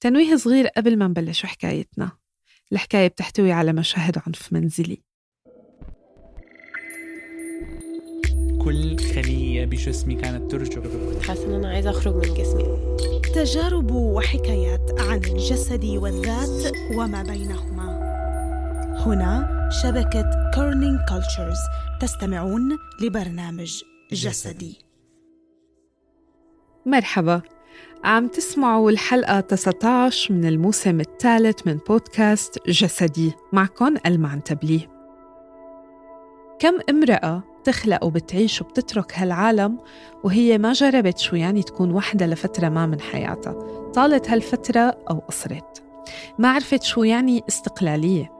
تنويه صغير قبل ما نبلش حكايتنا. الحكاية بتحتوي على مشاهد عنف منزلي. كل خلية بجسمي كانت ترجف. حاسة إن أنا عايزة أخرج من جسمي. تجارب وحكايات عن الجسد والذات وما بينهما. هنا شبكة Kerning Cultures تستمعون لبرنامج جسدي. مرحبا. عم تسمعوا الحلقة 19 من الموسم الثالث من بودكاست جسدي معكم ألمعن تبليه كم امرأة بتخلق وبتعيش وبتترك هالعالم وهي ما جربت شو يعني تكون وحدة لفترة ما من حياتها؟ طالت هالفترة أو قصرت. ما عرفت شو يعني استقلالية.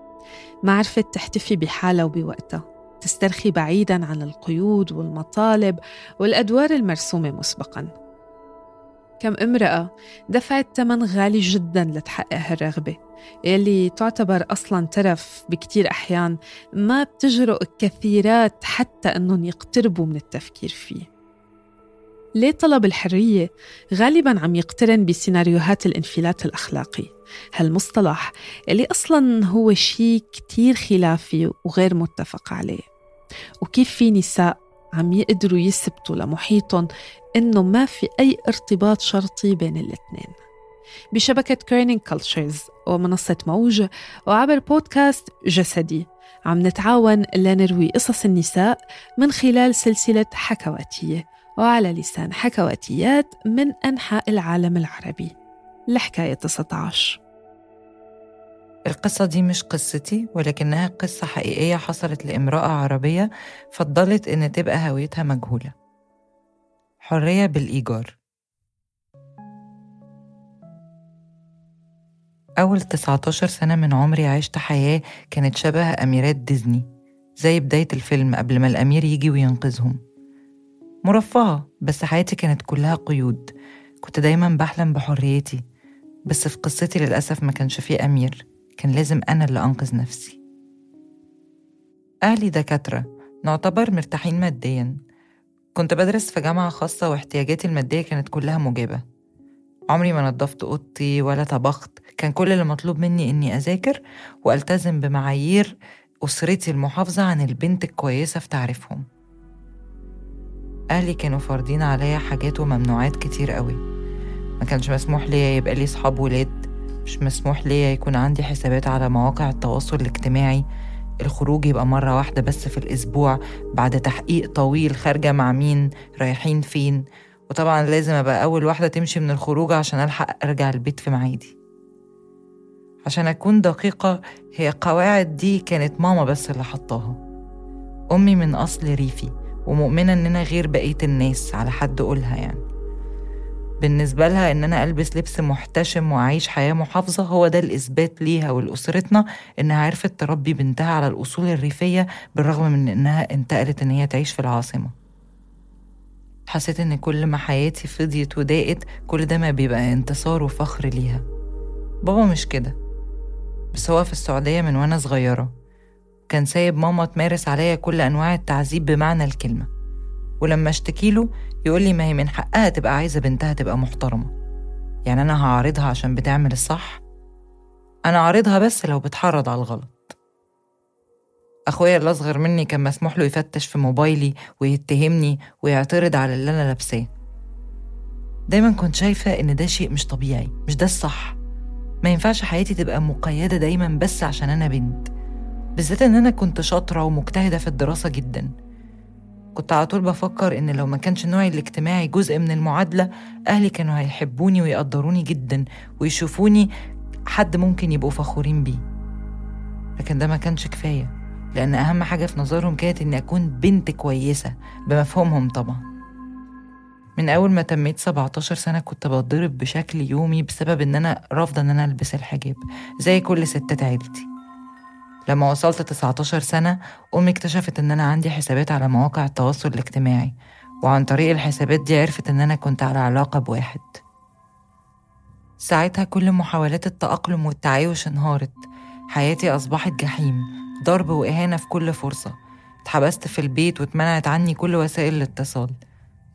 ما عرفت تحتفي بحالها وبوقتها. تسترخي بعيدا عن القيود والمطالب والأدوار المرسومة مسبقا. كم امرأة دفعت ثمن غالي جدا لتحقق هالرغبة يلي تعتبر أصلا ترف بكتير أحيان ما بتجرؤ كثيرات حتى أنهم يقتربوا من التفكير فيه. ليه طلب الحرية غالبا عم يقترن بسيناريوهات الانفلات الأخلاقي؟ هالمصطلح اللي أصلا هو شيء كتير خلافي وغير متفق عليه. وكيف في نساء عم يقدروا يثبتوا لمحيطهم إنه ما في أي ارتباط شرطي بين الاثنين. بشبكة Kerning Cultures ومنصة موج وعبر بودكاست جسدي عم نتعاون لنروي قصص النساء من خلال سلسلة حكواتية وعلى لسان حكواتيات من أنحاء العالم العربي الحكاية 19 القصة دي مش قصتي ولكنها قصة حقيقية حصلت لامرأة عربية فضلت إن تبقى هويتها مجهولة. حرية بالإيجار. أول 19 سنة من عمري عشت حياة كانت شبه أميرات ديزني زي بداية الفيلم قبل ما الأمير يجي وينقذهم. مرفهة بس حياتي كانت كلها قيود. كنت دايما بحلم بحريتي بس في قصتي للأسف ما كانش فيه أمير. كان لازم أنا اللي أنقذ نفسي. أهلي دكاترة نعتبر مرتاحين ماديا. كنت بدرس في جامعة خاصة واحتياجاتي المادية كانت كلها مجابة. عمري ما نظفت أوضتي ولا طبخت. كان كل اللي مطلوب مني إني أذاكر وألتزم بمعايير أسرتي المحافظة عن البنت الكويسة في تعريفهم. أهلي كانوا فارضين عليا حاجات وممنوعات كتير قوي. ما كانش مسموح ليا يبقى لي صحاب ولاد. مش مسموح ليا يكون عندي حسابات على مواقع التواصل الاجتماعي. الخروج يبقى مرة واحدة بس في الأسبوع بعد تحقيق طويل خارجة مع مين رايحين فين. وطبعا لازم أبقى أول واحدة تمشي من الخروج عشان ألحق أرجع البيت في ميعادي. عشان أكون دقيقة هي قواعد دي كانت ماما بس اللي حطاها. أمي من أصل ريفي ومؤمنة إننا غير بقية الناس على حد قولها يعني. بالنسبة لها إن أنا ألبس لبس محتشم وأعيش حياة محافظة هو ده الإثبات ليها ولأسرتنا إنها عرفت تربي بنتها على الأصول الريفية بالرغم من إنها انتقلت إن هي تعيش في العاصمة. حسيت إن كل ما حياتي فضيت وضاقت كل ده ما بيبقى انتصار وفخر ليها. بابا مش كده بس هو في السعودية من وأنا صغيرة. كان سايب ماما تمارس عليا كل أنواع التعذيب بمعنى الكلمة. ولما اشتكي له يقول لي ما هي من حقها تبقى عايزة بنتها تبقى محترمة. يعني أنا هعارضها عشان بتعمل الصح؟ أنا عارضها بس لو بتحرض على الغلط. أخويا اللي أصغر مني كان مسموح له يفتش في موبايلي ويتهمني ويعترض على اللي أنا لابساه. دايما كنت شايفة إن ده شيء مش طبيعي مش ده الصح. ما ينفعش حياتي تبقى مقيدة دايما بس عشان أنا بنت. بالذات إن أنا كنت شاطرة ومجتهدة في الدراسة جدا. كنت على طول بفكر إن لو ما كانش نوعي الاجتماعي جزء من المعادلة أهلي كانوا هيحبوني ويقدروني جدا ويشوفوني حد ممكن يبقوا فخورين بيه. لكن ده ما كانش كفاية لأن أهم حاجة في نظرهم كانت إني أكون بنت كويسة بمفهومهم طبعا. من أول ما تميت 17 سنة كنت بتضرب بشكل يومي بسبب إن أنا رافضة إن أنا ألبس الحجاب زي كل ستات عيلتي. لما وصلت 19 سنة أمي اكتشفت إن أنا عندي حسابات على مواقع التواصل الاجتماعي وعن طريق الحسابات دي عرفت إن أنا كنت على علاقة بواحد. ساعتها كل محاولات التأقلم والتعايش انهارت. حياتي أصبحت جحيم ضرب وإهانة في كل فرصة. اتحبست في البيت واتمنعت عني كل وسائل الاتصال.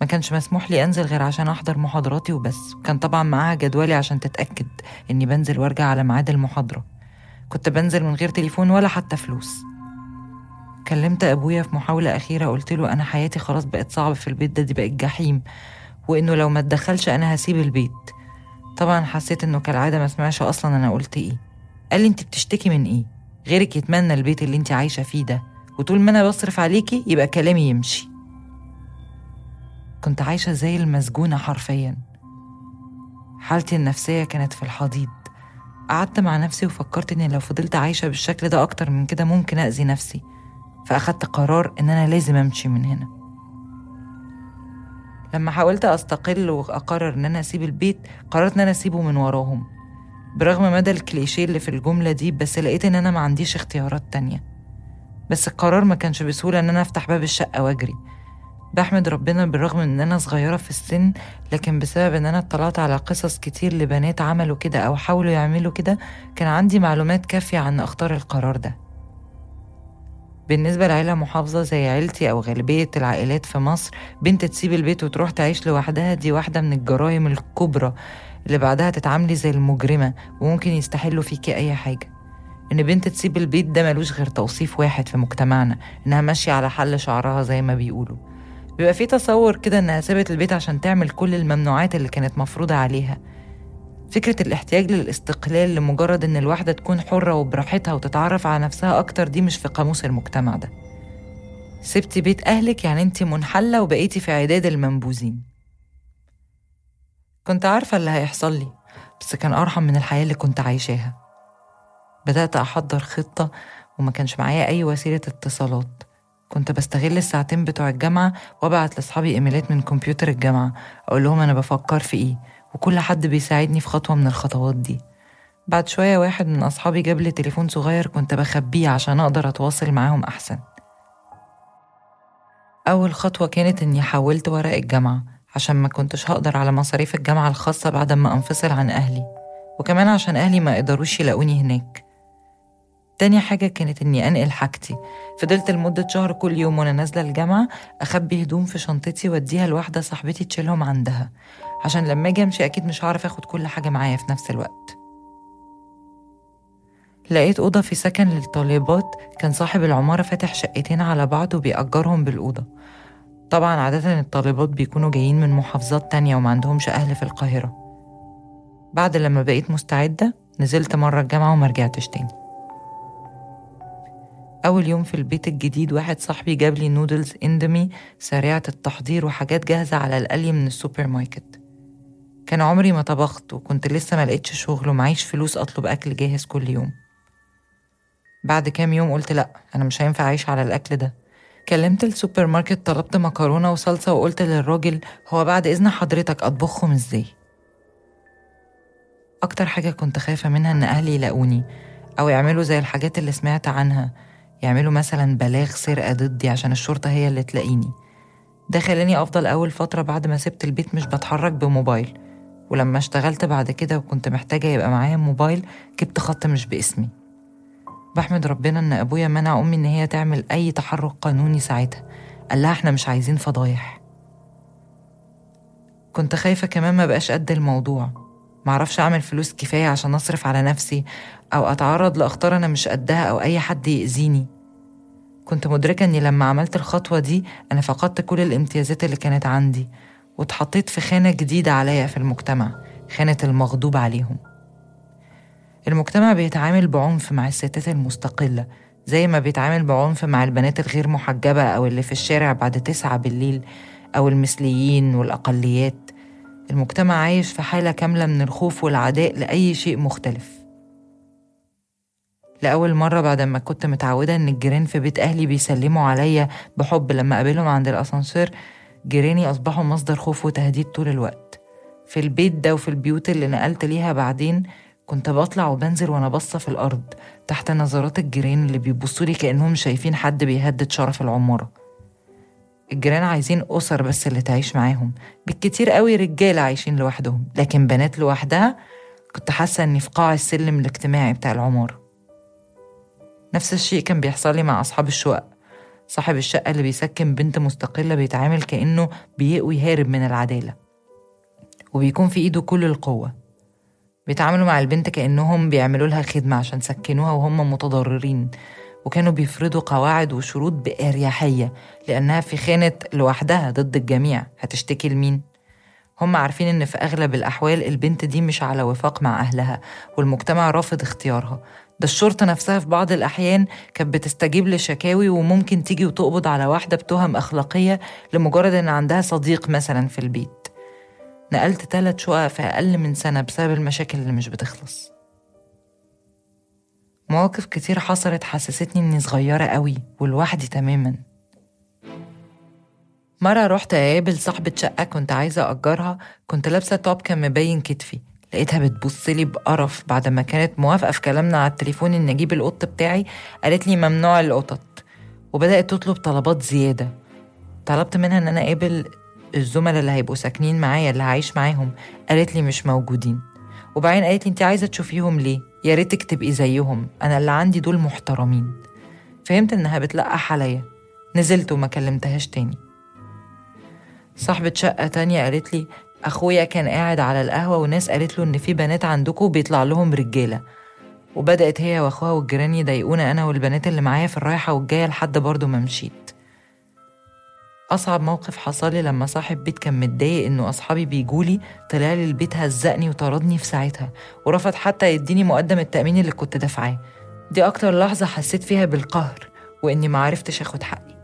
ما كانش مسموح لي أنزل غير عشان أحضر محاضراتي وبس. وكان طبعا معاها جدولي عشان تتأكد إني بنزل وأرجع على ميعاد المحاضرة. كنت بنزل من غير تليفون ولا حتى فلوس. كلمت أبويا في محاولة أخيرة قلت له أنا حياتي خلاص بقت صعبة في البيت ده دي بقت جحيم وإنه لو ما اتدخلش أنا هسيب البيت. طبعا حسيت إنه كالعادة ما سمعش أصلا أنا قلت إيه. قال لي أنت بتشتكي من إيه؟ غيرك يتمنى البيت اللي أنت عايشة فيه ده وطول ما أنا بصرف عليكي يبقى كلامي يمشي. كنت عايشة زي المسجونة حرفيا. حالتي النفسية كانت في الحضيض. قعدت مع نفسي وفكرت إني لو فضلت عايشة بالشكل ده أكتر من كده ممكن أذي نفسي فأخدت قرار إن أنا لازم أمشي من هنا. لما حاولت أستقل وأقرر إن أنا أسيب البيت قررت إن أنا أسيبه من وراهم. برغم مدى الكليشيه اللي في الجملة دي بس لقيت إن أنا ما عنديش اختيارات تانية. بس القرار ما كانش بسهولة إن أنا أفتح باب الشقة وأجري. بحمد ربنا بالرغم إن أنا صغيرة في السن لكن بسبب إن أنا اطلعت على قصص كتير لبنات عملوا كده أو حاولوا يعملوا كده كان عندي معلومات كافية عن اختار القرار ده. بالنسبة لعيلة محافظة زي عيلتي أو غالبية العائلات في مصر بنت تسيب البيت وتروح تعيش لوحدها دي واحدة من الجرائم الكبرى اللي بعدها تتعاملي زي المجرمة وممكن يستحلوا فيكي أي حاجة. إن بنت تسيب البيت ده ملوش غير توصيف واحد في مجتمعنا إنها ماشية على حل شعرها زي ما بيقولوا. بيبقى في تصور كده إنها سابت البيت عشان تعمل كل الممنوعات اللي كانت مفروضة عليها. فكرة الاحتياج للاستقلال لمجرد إن الواحدة تكون حرة وبراحتها وتتعرف على نفسها أكتر دي مش في قاموس المجتمع ده. سبتي بيت أهلك يعني أنت منحلة وبقيتي في عداد المنبوذين. كنت عارفة اللي هيحصل لي بس كان أرحم من الحياة اللي كنت عايشاها. بدأت أحضر خطة وما كانش معايا أي وسيلة اتصالات. كنت بستغل الساعتين بتوع الجامعة وأبعت لأصحابي إيميلات من كمبيوتر الجامعة. أقول لهم أنا بفكر في إيه؟ وكل حد بيساعدني في خطوة من الخطوات دي. بعد شوية واحد من أصحابي جاب لي تليفون صغير كنت بخبيه عشان أقدر أتواصل معاهم أحسن. أول خطوة كانت إني حولت ورق الجامعة عشان ما كنتش هقدر على مصاريف الجامعة الخاصة بعد ما أنفصل عن أهلي. وكمان عشان أهلي ما قدروش يلاقوني هناك. تاني حاجة كانت إني أنقل حاجتي. فضلت لمدة شهر كل يوم وأنا نازلة الجامعة أخبي هدوم في شنطتي وأديها لواحدة صاحبتي تشيلهم عندها. عشان لما أجي أمشي أكيد مش هعرف أخد كل حاجة معايا في نفس الوقت. لقيت أوضة في سكن للطالبات. كان صاحب العمارة فاتح شقتين على بعض وبيأجرهم بالأوضة. طبعا عادة الطالبات بيكونوا جايين من محافظات تانية وما عندهمش أهل في القاهرة. بعد لما بقيت مستعدة نزلت مرة الجامعة وما رجعتش تاني. أول يوم في البيت الجديد واحد صاحبي جاب لي نودلز اندمي سريعة التحضير وحاجات جاهزة على القلي من السوبر ماركت كان عمري ما طبخت وكنت لسه ما لقيتش شغل ومعيش فلوس أطلب أكل جاهز كل يوم. بعد كام يوم قلت لأ أنا مش هينفع أعيش على الأكل ده. كلمت السوبر ماركت طلبت مكرونة وصلصة وقلت للراجل هو بعد إذن حضرتك أطبخهم إزاي؟ أكتر حاجة كنت خايفة منها إن أهلي يلاقوني أو يعملوا زي الحاجات اللي سمعت عنها يعملوا مثلا بلاغ سرقة ضدي عشان الشرطة هي اللي تلاقيني. ده خلاني أفضل أول فترة بعد ما سبت البيت مش بتحرك بموبايل. ولما اشتغلت بعد كده وكنت محتاجة يبقى معايا موبايل جبت خط مش باسمي. بحمد ربنا إن أبويا منع أمي إن هي تعمل أي تحرك قانوني ساعتها. قال لها إحنا مش عايزين فضايح. كنت خايفة كمان ما بقاش قد الموضوع. معرفش أعمل فلوس كفاية عشان أصرف على نفسي أو أتعرض لأخطار أنا مش قدها أو أي حد يأذيني. كنت مدركة إني لما عملت الخطوة دي أنا فقدت كل الامتيازات اللي كانت عندي واتحطيت في خانة جديدة عليا في المجتمع خانة المغضوب عليهم. المجتمع بيتعامل بعنف مع الستات المستقلة زي ما بيتعامل بعنف مع البنات الغير محجبة أو اللي في الشارع بعد تسعة بالليل أو المثليين والأقليات. المجتمع عايش في حالة كاملة من الخوف والعداء لأي شيء مختلف. لأول مرة بعد ما كنت متعودة إن الجيران في بيت أهلي بيسلموا عليا بحب لما أقابلهم عند الأسانسير جيراني أصبحوا مصدر خوف وتهديد طول الوقت. في البيت ده وفي البيوت اللي نقلت ليها بعدين كنت بطلع وبنزل وأنا باصة في الأرض تحت نظرات الجيران اللي بيبصوا لي كأنهم شايفين حد بيهدد شرف العمارة. الجيران عايزين أسر بس اللي تعيش معاهم. بالكتير قوي رجالة عايشين لوحدهم لكن بنات لوحدها كنت حاسة إني في قاع السلم الاجتماعي بتاع العمارة. نفس الشيء كان بيحصل لي مع أصحاب الشقق. صاحب الشقة اللي بيسكن بنت مستقلة بيتعامل كأنه بيقوي هارب من العدالة. وبيكون في إيده كل القوة. بيتعاملوا مع البنت كأنهم بيعملوا لها خدمة عشان سكنوها وهم متضررين. وكانوا بيفرضوا قواعد وشروط بأريحية لأنها في خانة لوحدها ضد الجميع. هتشتكي لمين؟ هم عارفين إن في أغلب الأحوال البنت دي مش على وفاق مع أهلها والمجتمع رافض اختيارها. ده الشرطة نفسها في بعض الأحيان كانت بتستجيب لشكاوي وممكن تيجي وتقبض على واحدة بتهم أخلاقية لمجرد إن عندها صديق مثلا في البيت. نقلت تلات شقق في أقل من سنة بسبب المشاكل اللي مش بتخلص. مواقف كتير حصلت حسستني إني صغيرة قوي ولوحدي تماما. مرة رحت أقابل صاحبة شقة كنت عايزة أجرها كنت لابسة توب كان مبين كتفي. لقيتها بتبصلي بقرف بعد ما كانت موافقة في كلامنا على التليفون إن أجيب القط بتاعي. قالت لي ممنوع القطط. وبدأت تطلب طلبات زيادة. طلبت منها إن أنا أقابل الزملاء اللي هيبقوا ساكنين معايا اللي هعيش معاهم. قالت لي مش موجودين. وبعدين قالت لي أنت عايزة تشوفيهم ليه؟ يا ريتك تبقي زيهم. أنا اللي عندي دول محترمين. فهمت إنها بتلقح عليا. نزلت وما كلمتهاش تاني. صاحبة شقة تانية قالت لي أخويا كان قاعد على القهوة وناس قالت له إن في بنات عندكم بيطلع لهم رجالة. وبدأت هي وأخوها والجيران يضايقونا أنا والبنات اللي معايا في الرايحة والجاية لحد برضه ما مشيت. أصعب موقف حصل لما صاحب بيت كان متضايق إنه أصحابي بيجولي طلع لي البيت هزقني وطردني في ساعتها ورفض حتى يديني مقدم التأمين اللي كنت دافعاه. دي أكتر لحظة حسيت فيها بالقهر وإني معرفتش أخد حقي.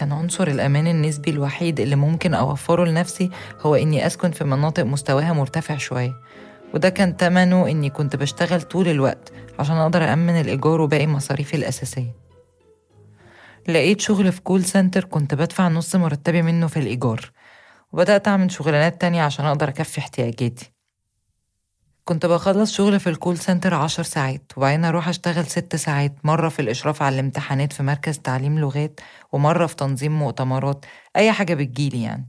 كان عنصر الأمان النسبي الوحيد اللي ممكن أوفره لنفسي هو إني أسكن في مناطق مستواها مرتفع شوية. وده كان تمنه إني كنت بشتغل طول الوقت عشان أقدر أأمن الإيجار وباقي مصاريفي الأساسية. لقيت شغل في كول سنتر كنت بدفع نص مرتبي منه في الإيجار وبدأت أعمل شغلانات تانية عشان أقدر أكفي احتياجاتي. كنت بخلص شغل في الكول سنتر عشر ساعات وبعدين أروح أشتغل ست ساعات مرة في الإشراف على الامتحانات في مركز تعليم لغات ومرة في تنظيم مؤتمرات أي حاجة بتجيلي يعني.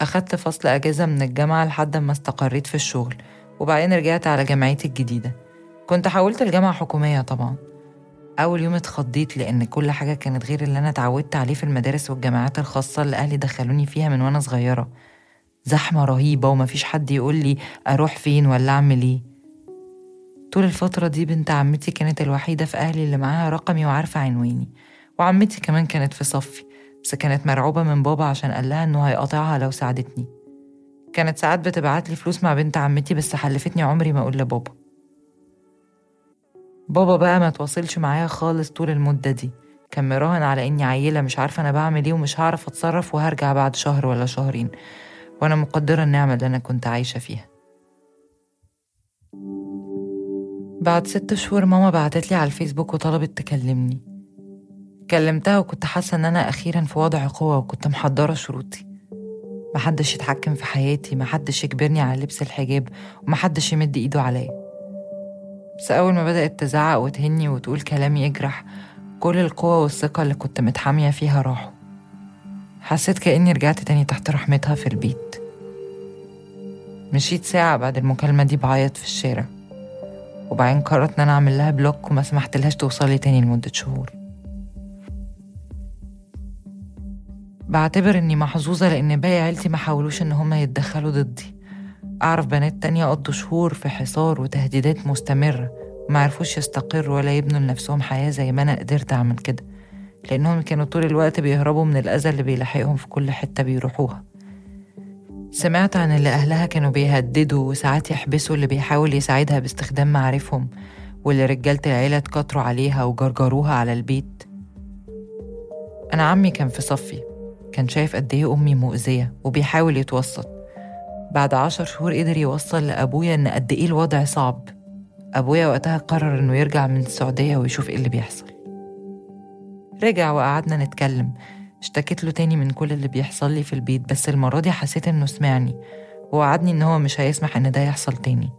أخدت فصل أجازة من الجامعة لحد ما استقريت في الشغل وبعدين رجعت على جامعتي الجديدة. كنت حولت الجامعة حكومية طبعا. أول يوم اتخضيت لأن كل حاجة كانت غير اللي أنا اتعودت عليه في المدارس والجامعات الخاصة اللي أهلي دخلوني فيها من وأنا صغيرة. زحمة رهيبة ومفيش حد يقول لي أروح فين ولا أعمل إيه. طول الفترة دي بنت عمتي كانت الوحيدة في أهلي اللي معاها رقمي وعارفة عنواني. وعمتي كمان كانت في صفي بس كانت مرعوبة من بابا عشان قال لها إنه هيقاطعها لو ساعدتني. كانت ساعات بتبعت لي فلوس مع بنت عمتي بس حلفتني عمري ما أقول لبابا. بابا بقى ما تواصلش معايا خالص طول المدة دي. كان مراهن على إني عيلة مش عارفة أنا بعمل إيه ومش هعرف أتصرف وهرجع بعد شهر ولا شهرين. وأنا مقدرة النعمة اللي أنا كنت عايشة فيها. بعد ست شهور ماما بعتتلي على الفيسبوك وطلبت تكلمني. كلمتها وكنت حاسة إن أنا أخيرا في وضع قوة وكنت محضرة شروطي. محدش يتحكم في حياتي محدش يجبرني على لبس الحجاب ومحدش يمد إيده عليا. بس أول ما بدأت تزعق وتهني وتقول كلام يجرح كل القوة والثقة اللي كنت متحامية فيها راحوا. حسيت كأني رجعت تاني تحت رحمتها في البيت. مشيت ساعة بعد المكالمة دي بعيط في الشارع وبعدين قررت إن أنا أعمل لها بلوك وما سمحتلهاش توصلي تاني لمدة شهور. بعتبر إني محظوظة لأن باقي عيلتي ما حاولوش إن هما يتدخلوا ضدي. أعرف بنات تانية قضوا شهور في حصار وتهديدات مستمرة وما عرفوش يستقروا ولا يبنوا لنفسهم حياة زي ما أنا قدرت أعمل كده. لأنهم كانوا طول الوقت بيهربوا من الأذى اللي بيلاحقهم في كل حتة بيروحوها. سمعت عن اللي أهلها كانوا بيهددوا وساعات يحبسوا اللي بيحاول يساعدها باستخدام معارفهم واللي رجالة العيلة اتكتروا عليها وجرجروها على البيت. أنا عمي كان في صفي كان شايف قد إيه أمي مؤذية وبيحاول يتوسط. بعد عشر شهور قدر يوصل لأبويا إن قد إيه الوضع صعب. أبويا وقتها قرر إنه يرجع من السعودية ويشوف إيه اللي بيحصل. رجع وقعدنا نتكلم. اشتكيت له تاني من كل اللي بيحصل لي في البيت بس المرة دي حسيت إنه سمعني ووعدني إن هو مش هيسمح إن ده يحصل تاني.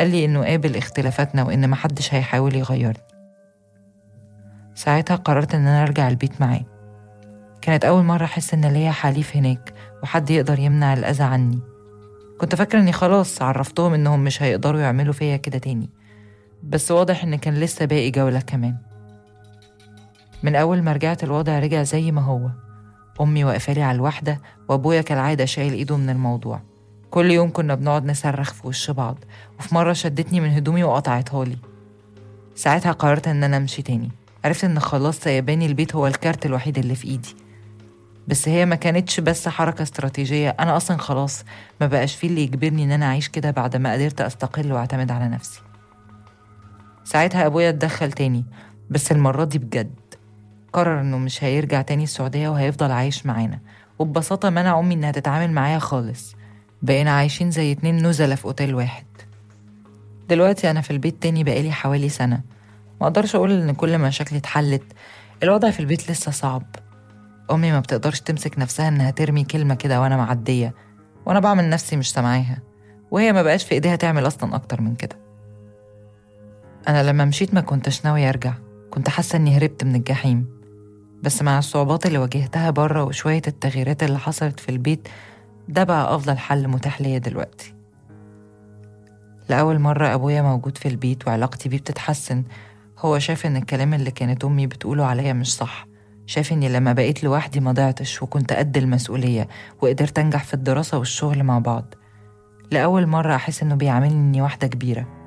قال لي إنه قابل اختلافاتنا وإن محدش هيحاول يغيرني ساعتها قررت إن أنا أرجع البيت معاه. كانت أول مرة أحس إن ليا حليف هناك وحد يقدر يمنع الأذى عني. كنت فاكرة إني خلاص عرفتهم إنهم مش هيقدروا يعملوا فيا كده تاني بس واضح إن كان لسه باقي جولة كمان. من أول ما رجعت الوضع رجع زي ما هو. أمي واقفالي على الواحدة وأبويا كالعادة شايل إيده من الموضوع. كل يوم كنا بنقعد نصرخ في وش بعض وفي مرة شدتني من هدومي وقطعتها لي. ساعتها قررت إن أنا أمشي تاني. عرفت إن خلاص سيباني البيت هو الكارت الوحيد اللي في إيدي. بس هي ما كانتش بس حركة استراتيجية أنا أصلا خلاص ما بقاش فيه اللي يجبرني إن أنا أعيش كده بعد ما قدرت أستقل وأعتمد على نفسي. ساعتها أبويا اتدخل تاني بس المرة دي بجد. قرر إنه مش هيرجع تاني السعودية وهيفضل عايش معانا. وببساطة منع أمي إنها تتعامل معايا خالص. بقينا عايشين زي اتنين نزلة في أوتيل واحد. دلوقتي أنا في البيت تاني بقالي حوالي سنة. ما أقدرش أقول إن كل مشاكلي اتحلت الوضع في البيت لسه صعب. أمي ما بتقدرش تمسك نفسها إنها ترمي كلمة كده وأنا معدية وأنا بعمل نفسي مش سامعاها. وهي ما بقاش في إيديها تعمل أصلا أكتر من كده. أنا لما مشيت ما كنتش ناوية أرجع. كنت حاسة إني هربت من الجحيم. بس مع الصعوبات اللي واجهتها بره وشوية التغييرات اللي حصلت في البيت ده بقى أفضل حل متاح ليا دلوقتي. لأول مرة أبويا موجود في البيت وعلاقتي بيه بتتحسن هو شاف إن الكلام اللي كانت أمي بتقوله عليا مش صح. شاف إني لما بقيت لوحدي ما ضعتش وكنت قد المسؤولية وقدرت أنجح في الدراسة والشغل مع بعض. لأول مرة أحس إنه بيعاملني إني واحدة كبيرة.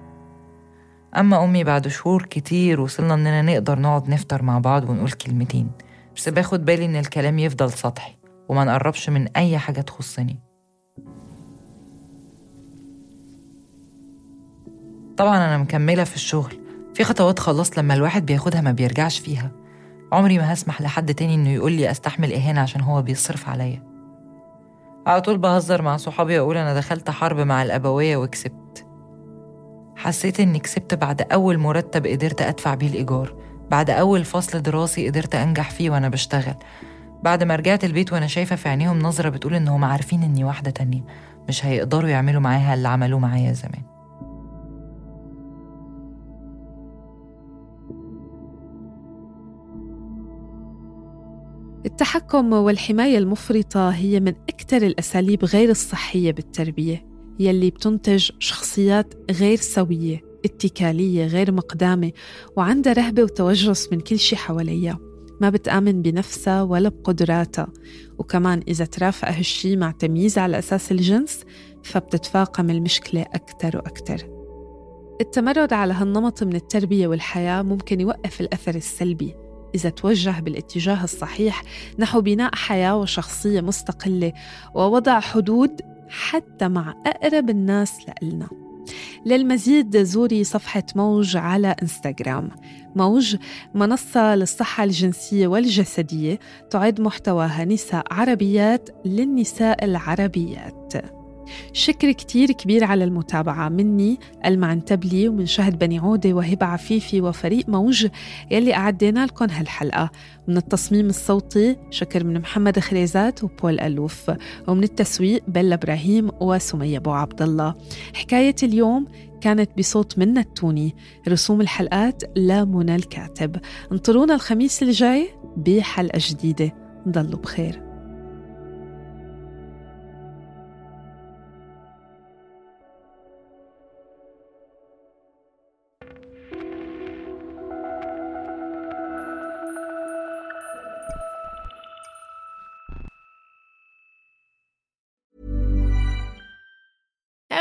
أما أمي بعد شهور كتير وصلنا إننا نقدر نقعد نفطر مع بعض ونقول كلمتين. بس باخد بالي إن الكلام يفضل سطحي وما نقربش من أي حاجة تخصني. طبعا أنا مكملة في الشغل. في خطوات خلاص لما الواحد بياخدها ما بيرجعش فيها. عمري ما هسمح لحد تاني إنه يقول لي أستحمل إهانة عشان هو بيصرف عليا. على طول بهزر مع صحابي وأقول أنا دخلت حرب مع الأبوية وكسبت حسيت إني كسبت بعد أول مرتب قدرت أدفع بيه الإيجار. بعد أول فصل دراسي قدرت أنجح فيه وأنا بشتغل. بعد ما رجعت البيت وأنا شايفة في عينيهم نظرة بتقول إنهم عارفين إني واحدة تانية. مش هيقدروا يعملوا معاها اللي عملوه معايا زمان. التحكم والحماية المفرطة هي من أكثر الأساليب غير الصحية بالتربية. يلي بتنتج شخصيات غير سوية اتكالية غير مقدامة وعندها رهبة وتوجس من كل شي حواليها. ما بتآمن بنفسها ولا بقدراتها. وكمان إذا ترافق هالشي مع تمييز على أساس الجنس فبتتفاقم المشكلة أكتر وأكتر. التمرد على هالنمط من التربية والحياة ممكن يوقف الأثر السلبي. إذا توجه بالاتجاه الصحيح نحو بناء حياة وشخصية مستقلة ووضع حدود حتى مع أقرب الناس لإلنا. للمزيد زوري صفحة موج على إنستغرام. موج منصة للصحة الجنسية والجسدية تعد محتواها نساء عربيات للنساء العربيات. شكر كتير كبير على المتابعة. مني المعنتبلي ومن شهد بني عودة وهبة عفيفي وفريق موج يلي أعدينا لكم هالحلقة. من التصميم الصوتي شكر من محمد خريزات وبول ألوف. ومن التسويق بلا إبراهيم وسمية أبو عبد الله. حكاية اليوم كانت بصوت منا التوني. رسوم الحلقات لمنى الكاتب. انطرونا الخميس الجاي بحلقة جديدة. ضلوا بخير.